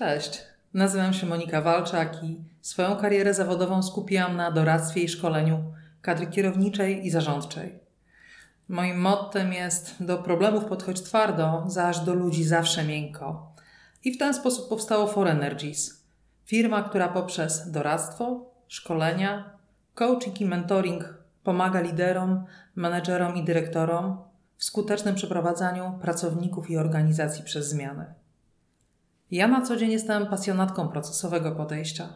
Cześć, nazywam się Monika Walczak i swoją karierę zawodową skupiłam na doradztwie i szkoleniu kadry kierowniczej i zarządczej. Moim mottem jest do problemów podchodź twardo, zaś do ludzi zawsze miękko. I w ten sposób powstało For Energies, firma, która poprzez doradztwo, szkolenia, coaching i mentoring pomaga liderom, menedżerom i dyrektorom w skutecznym przeprowadzaniu pracowników i organizacji przez zmiany. Ja na co dzień jestem pasjonatką procesowego podejścia.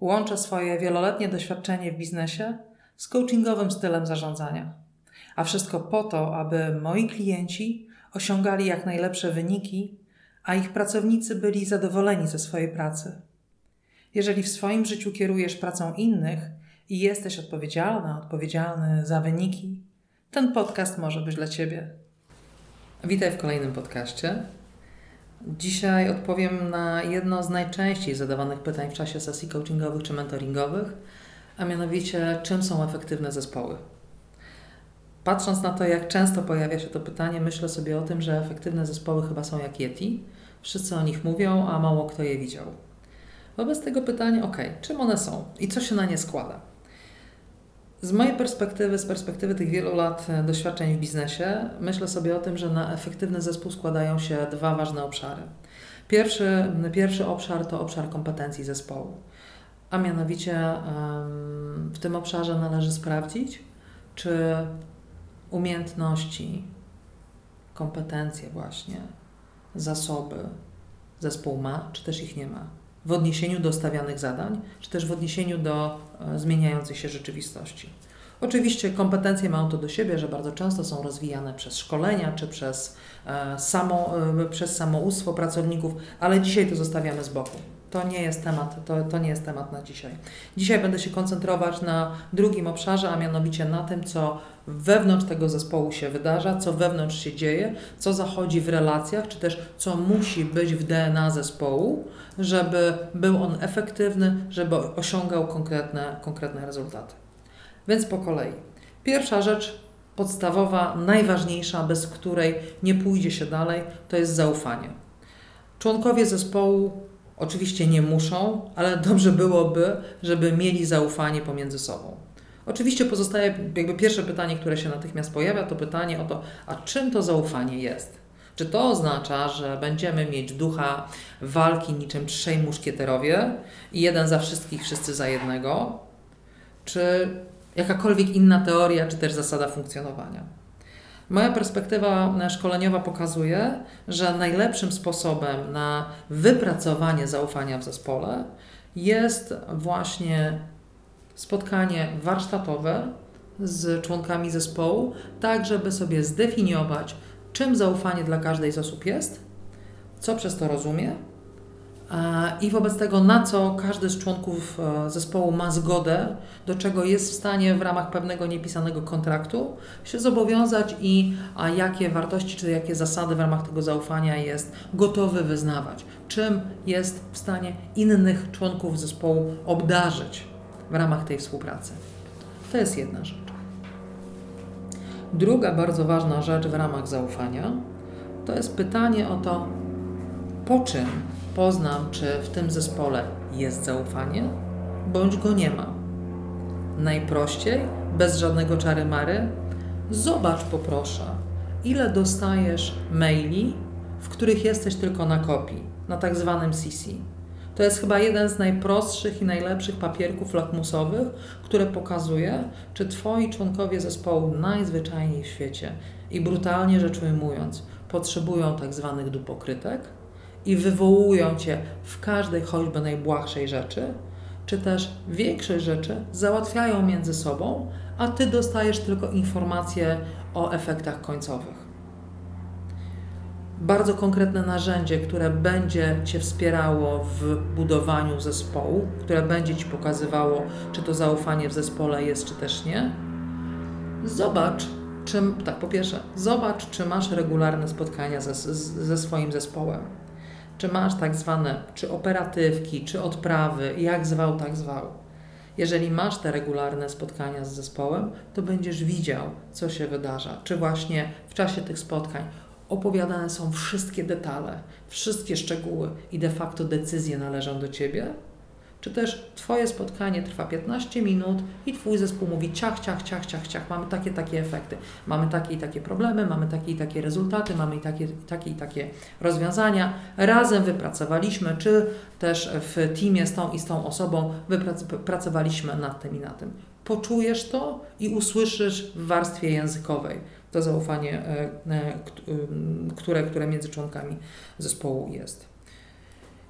Łączę swoje wieloletnie doświadczenie w biznesie z coachingowym stylem zarządzania. A wszystko po to, aby moi klienci osiągali jak najlepsze wyniki, a ich pracownicy byli zadowoleni ze swojej pracy. Jeżeli w swoim życiu kierujesz pracą innych i jesteś odpowiedzialna, odpowiedzialny za wyniki, ten podcast może być dla Ciebie. Witaj w kolejnym podcaście. Dzisiaj odpowiem na jedno z najczęściej zadawanych pytań w czasie sesji coachingowych czy mentoringowych, a mianowicie czym są efektywne zespoły. Patrząc na to, jak często pojawia się to pytanie, myślę sobie o tym, że efektywne zespoły chyba są jak Yeti. Wszyscy o nich mówią, a mało kto je widział. Wobec tego pytanie, ok, czym one są i co się na nie składa? Z mojej perspektywy, z perspektywy tych wielu lat e, doświadczeń w biznesie, myślę sobie o tym, że na efektywny zespół składają się dwa ważne obszary. Pierwszy, pierwszy obszar to obszar kompetencji zespołu, a mianowicie w tym obszarze należy sprawdzić, czy umiejętności, kompetencje, właśnie, zasoby zespół ma, czy też ich nie ma w odniesieniu do stawianych zadań, czy też w odniesieniu do e, zmieniającej się rzeczywistości. Oczywiście kompetencje mają to do siebie, że bardzo często są rozwijane przez szkolenia czy przez, e, samo, e, przez samoustwo pracowników, ale dzisiaj to zostawiamy z boku. To nie jest temat, to, to nie jest temat na dzisiaj. Dzisiaj będę się koncentrować na drugim obszarze, a mianowicie na tym, co wewnątrz tego zespołu się wydarza, co wewnątrz się dzieje, co zachodzi w relacjach, czy też co musi być w DNA zespołu, żeby był on efektywny, żeby osiągał konkretne, konkretne rezultaty. Więc po kolei. Pierwsza rzecz podstawowa, najważniejsza, bez której nie pójdzie się dalej, to jest zaufanie. Członkowie zespołu oczywiście nie muszą, ale dobrze byłoby, żeby mieli zaufanie pomiędzy sobą. Oczywiście pozostaje jakby pierwsze pytanie, które się natychmiast pojawia, to pytanie o to, a czym to zaufanie jest? Czy to oznacza, że będziemy mieć ducha walki niczym trzej muszkieterowie i jeden za wszystkich, wszyscy za jednego? Czy jakakolwiek inna teoria, czy też zasada funkcjonowania? Moja perspektywa szkoleniowa pokazuje, że najlepszym sposobem na wypracowanie zaufania w zespole jest właśnie spotkanie warsztatowe z członkami zespołu, tak żeby sobie zdefiniować, czym zaufanie dla każdej z osób jest, co przez to rozumie i wobec tego, na co każdy z członków e, zespołu ma zgodę, do czego jest w stanie w ramach pewnego niepisanego kontraktu się zobowiązać i a jakie wartości czy jakie zasady w ramach tego zaufania jest gotowy wyznawać, czym jest w stanie innych członków zespołu obdarzyć w ramach tej współpracy. To jest jedna rzecz. Druga bardzo ważna rzecz w ramach zaufania to jest pytanie o to, po czym poznam, czy w tym zespole jest zaufanie, bądź go nie ma. Najprościej, bez żadnego czary mary, zobacz poproszę, ile dostajesz maili, w których jesteś tylko na kopii, na tak zwanym CC. To jest chyba jeden z najprostszych i najlepszych papierków lakmusowych, które pokazuje, czy Twoi członkowie zespołu najzwyczajniej w świecie i brutalnie rzecz ujmując, potrzebują tak zwanych dupokrytek i wywołują Cię w każdej choćby najbłahszej rzeczy, czy też większość rzeczy załatwiają między sobą, a Ty dostajesz tylko informacje o efektach końcowych bardzo konkretne narzędzie, które będzie Cię wspierało w budowaniu zespołu, które będzie Ci pokazywało, czy to zaufanie w zespole jest, czy też nie. Zobacz, czym, tak, po pierwsze, zobacz, czy masz regularne spotkania ze, ze swoim zespołem. Czy masz tak zwane, czy operatywki, czy odprawy, jak zwał, tak zwał. Jeżeli masz te regularne spotkania z zespołem, to będziesz widział, co się wydarza. Czy właśnie w czasie tych spotkań opowiadane są wszystkie detale, wszystkie szczegóły i de facto decyzje należą do Ciebie, czy też Twoje spotkanie trwa 15 minut i Twój zespół mówi ciach, ciach, ciach, ciach, ciach, mamy takie, takie efekty, mamy takie i takie problemy, mamy takie i takie rezultaty, mamy i takie, takie i takie rozwiązania. Razem wypracowaliśmy, czy też w teamie z tą i z tą osobą wypracowaliśmy nad tym i na tym. Poczujesz to i usłyszysz w warstwie językowej to zaufanie, e, e, które, które między członkami zespołu jest.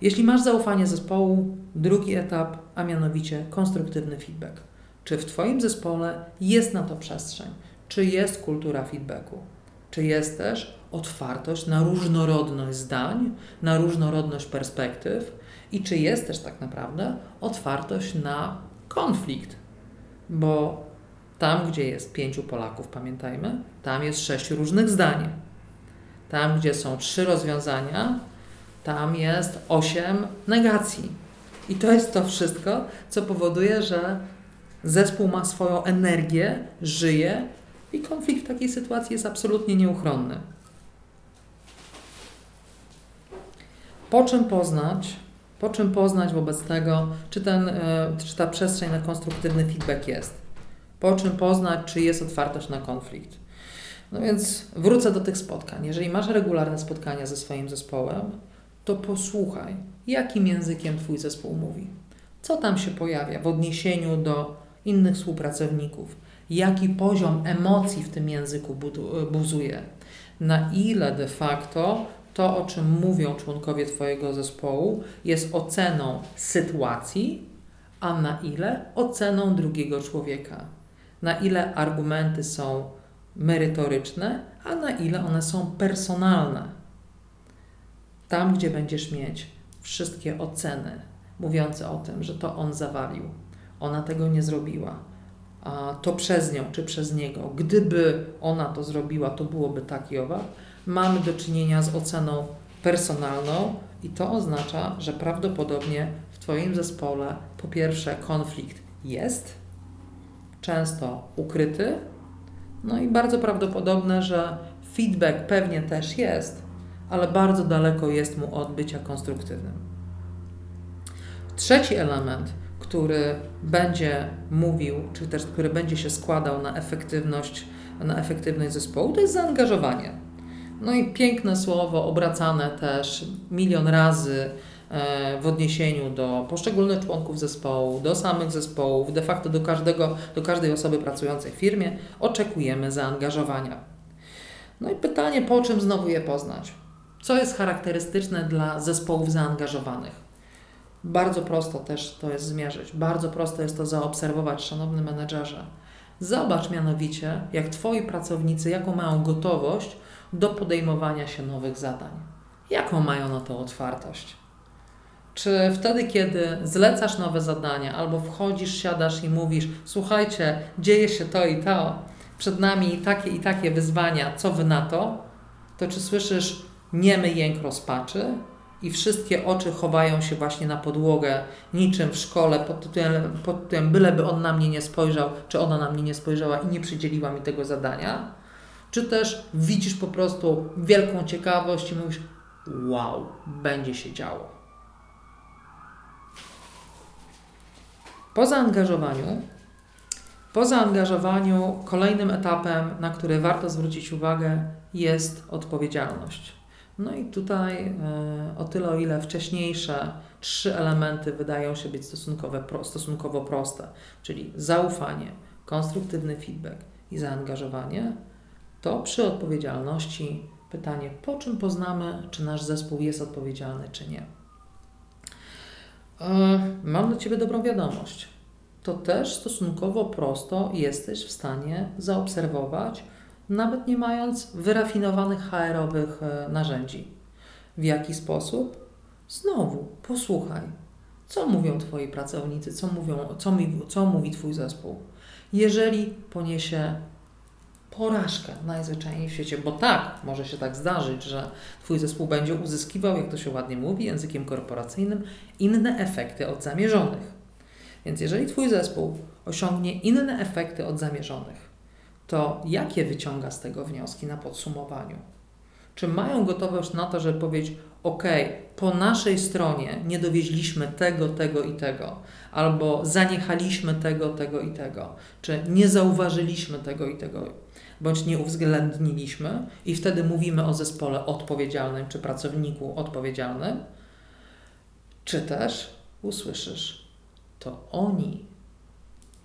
Jeśli masz zaufanie zespołu, drugi etap, a mianowicie konstruktywny feedback. Czy w Twoim zespole jest na to przestrzeń? Czy jest kultura feedbacku? Czy jest też otwartość na różnorodność zdań, na różnorodność perspektyw i czy jest też tak naprawdę otwartość na konflikt? Bo tam, gdzie jest pięciu Polaków, pamiętajmy, tam jest sześć różnych zdań. Tam, gdzie są trzy rozwiązania, tam jest osiem negacji. I to jest to wszystko, co powoduje, że zespół ma swoją energię, żyje i konflikt w takiej sytuacji jest absolutnie nieuchronny. Po czym poznać, po czym poznać wobec tego, czy, ten, e, czy ta przestrzeń na konstruktywny feedback jest? Po czym poznać, czy jest otwartość na konflikt? No więc wrócę do tych spotkań. Jeżeli masz regularne spotkania ze swoim zespołem, to posłuchaj, jakim językiem Twój zespół mówi. Co tam się pojawia w odniesieniu do innych współpracowników? Jaki poziom emocji w tym języku buzuje? Na ile de facto to, o czym mówią członkowie Twojego zespołu, jest oceną sytuacji, a na ile oceną drugiego człowieka? Na ile argumenty są merytoryczne, a na ile one są personalne? Tam, gdzie będziesz mieć wszystkie oceny mówiące o tym, że to on zawalił, ona tego nie zrobiła, a to przez nią czy przez niego, gdyby ona to zrobiła, to byłoby tak i owak, mamy do czynienia z oceną personalną i to oznacza, że prawdopodobnie w Twoim zespole po pierwsze konflikt jest, często ukryty, no i bardzo prawdopodobne, że feedback pewnie też jest, ale bardzo daleko jest mu od bycia konstruktywnym. Trzeci element, który będzie mówił, czy też który będzie się składał na efektywność, na efektywność zespołu, to jest zaangażowanie. No i piękne słowo, obracane też milion razy e, w odniesieniu do poszczególnych członków zespołu, do samych zespołów, de facto do, każdego, do każdej osoby pracującej w firmie, oczekujemy zaangażowania. No i pytanie, po czym znowu je poznać? Co jest charakterystyczne dla zespołów zaangażowanych? Bardzo prosto też to jest zmierzyć, bardzo prosto jest to zaobserwować, szanowny menedżerze. Zobacz mianowicie, jak Twoi pracownicy, jaką mają gotowość do podejmowania się nowych zadań. Jaką mają na to otwartość? Czy wtedy, kiedy zlecasz nowe zadania, albo wchodzisz, siadasz i mówisz: Słuchajcie, dzieje się to i to, przed nami takie i takie wyzwania, co wy na to? To czy słyszysz niemy jęk rozpaczy i wszystkie oczy chowają się właśnie na podłogę, niczym w szkole, pod tytułem, pod tytułem byleby on na mnie nie spojrzał, czy ona na mnie nie spojrzała i nie przydzieliła mi tego zadania, czy też widzisz po prostu wielką ciekawość i mówisz, wow, będzie się działo. Po zaangażowaniu, po zaangażowaniu kolejnym etapem, na który warto zwrócić uwagę, jest odpowiedzialność. No i tutaj e, o tyle, o ile wcześniejsze trzy elementy wydają się być stosunkowo, stosunkowo proste, czyli zaufanie, konstruktywny feedback i zaangażowanie, to przy odpowiedzialności pytanie, po czym poznamy, czy nasz zespół jest odpowiedzialny, czy nie. E, mam dla Ciebie dobrą wiadomość. To też stosunkowo prosto jesteś w stanie zaobserwować, nawet nie mając wyrafinowanych HR-owych e, narzędzi. W jaki sposób? Znowu, posłuchaj, co mówią Twoi pracownicy, co, mówią, co, mi, co mówi Twój zespół. Jeżeli poniesie porażkę najzwyczajniej w świecie, bo tak, może się tak zdarzyć, że Twój zespół będzie uzyskiwał, jak to się ładnie mówi, językiem korporacyjnym, inne efekty od zamierzonych. Więc jeżeli Twój zespół osiągnie inne efekty od zamierzonych, to jakie wyciąga z tego wnioski na podsumowaniu? Czy mają gotowość na to, żeby powiedzieć: OK, po naszej stronie nie dowieźliśmy tego, tego i tego, albo zaniechaliśmy tego, tego i tego, czy nie zauważyliśmy tego i tego, bądź nie uwzględniliśmy, i wtedy mówimy o zespole odpowiedzialnym czy pracowniku odpowiedzialnym, czy też usłyszysz, to oni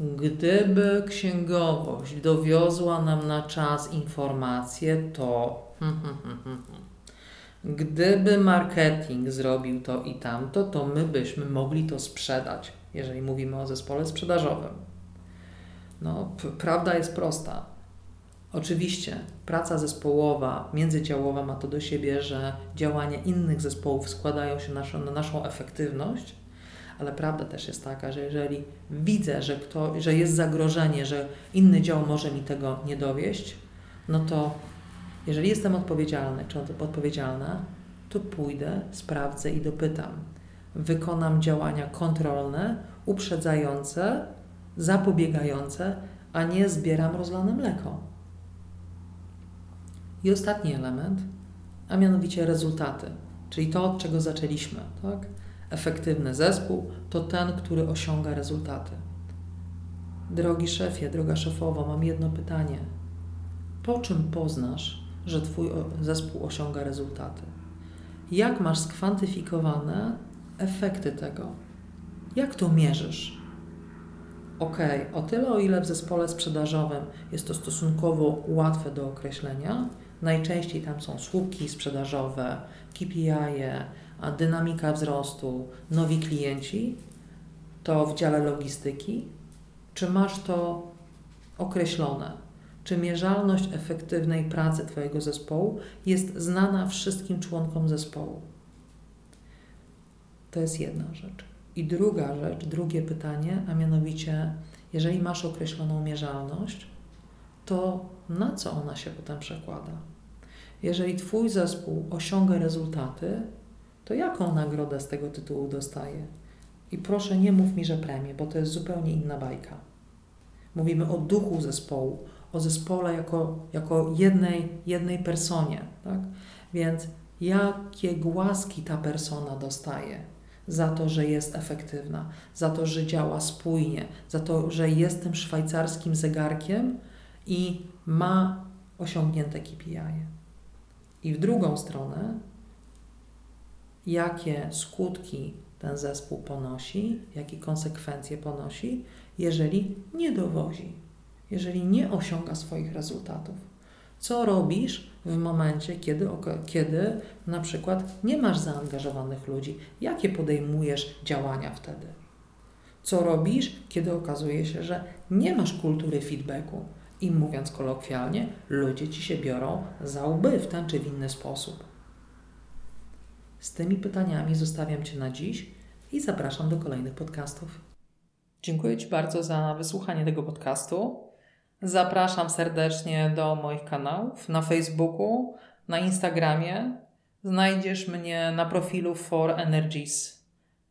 Gdyby księgowość dowiozła nam na czas informacje, to. Gdyby marketing zrobił to i tamto, to my byśmy mogli to sprzedać, jeżeli mówimy o zespole sprzedażowym. No, prawda jest prosta. Oczywiście praca zespołowa, międzydziałowa ma to do siebie, że działania innych zespołów składają się na naszą efektywność, ale prawda też jest taka, że jeżeli widzę, że, kto, że jest zagrożenie, że inny dział może mi tego nie dowieść, no to jeżeli jestem odpowiedzialny czy odpowiedzialna, to pójdę, sprawdzę i dopytam. Wykonam działania kontrolne, uprzedzające, zapobiegające, a nie zbieram rozlane mleko. I ostatni element, a mianowicie rezultaty, czyli to, od czego zaczęliśmy. Tak? Efektywny zespół to ten, który osiąga rezultaty. Drogi szefie, droga szefowo, mam jedno pytanie. Po czym poznasz, że Twój zespół osiąga rezultaty? Jak masz skwantyfikowane efekty tego? Jak to mierzysz? Ok, o tyle, o ile w zespole sprzedażowym jest to stosunkowo łatwe do określenia, najczęściej tam są słupki sprzedażowe, KPI, a dynamika wzrostu, nowi klienci, to w dziale logistyki, czy masz to określone? Czy mierzalność efektywnej pracy Twojego zespołu jest znana wszystkim członkom zespołu? To jest jedna rzecz. I druga rzecz, drugie pytanie, a mianowicie, jeżeli masz określoną mierzalność, to na co ona się potem przekłada? Jeżeli Twój zespół osiąga rezultaty, to jaką nagrodę z tego tytułu dostaje? I proszę nie mów mi, że premię, bo to jest zupełnie inna bajka. Mówimy o duchu zespołu, o zespole jako, jako jednej, jednej personie. Tak? Więc jakie głaski ta persona dostaje za to, że jest efektywna, za to, że działa spójnie, za to, że jest tym szwajcarskim zegarkiem i ma osiągnięte KPI. I w drugą stronę jakie skutki ten zespół ponosi, jakie konsekwencje ponosi, jeżeli nie dowozi, jeżeli nie osiąga swoich rezultatów. Co robisz w momencie, kiedy, kiedy na przykład nie masz zaangażowanych ludzi? Jakie podejmujesz działania wtedy? Co robisz, kiedy okazuje się, że nie masz kultury feedbacku i mówiąc kolokwialnie, ludzie ci się biorą za łby w ten czy w inny sposób? Z tymi pytaniami zostawiam Cię na dziś i zapraszam do kolejnych podcastów. Dziękuję Ci bardzo za wysłuchanie tego podcastu. Zapraszam serdecznie do moich kanałów na Facebooku, na Instagramie. Znajdziesz mnie na profilu For Energies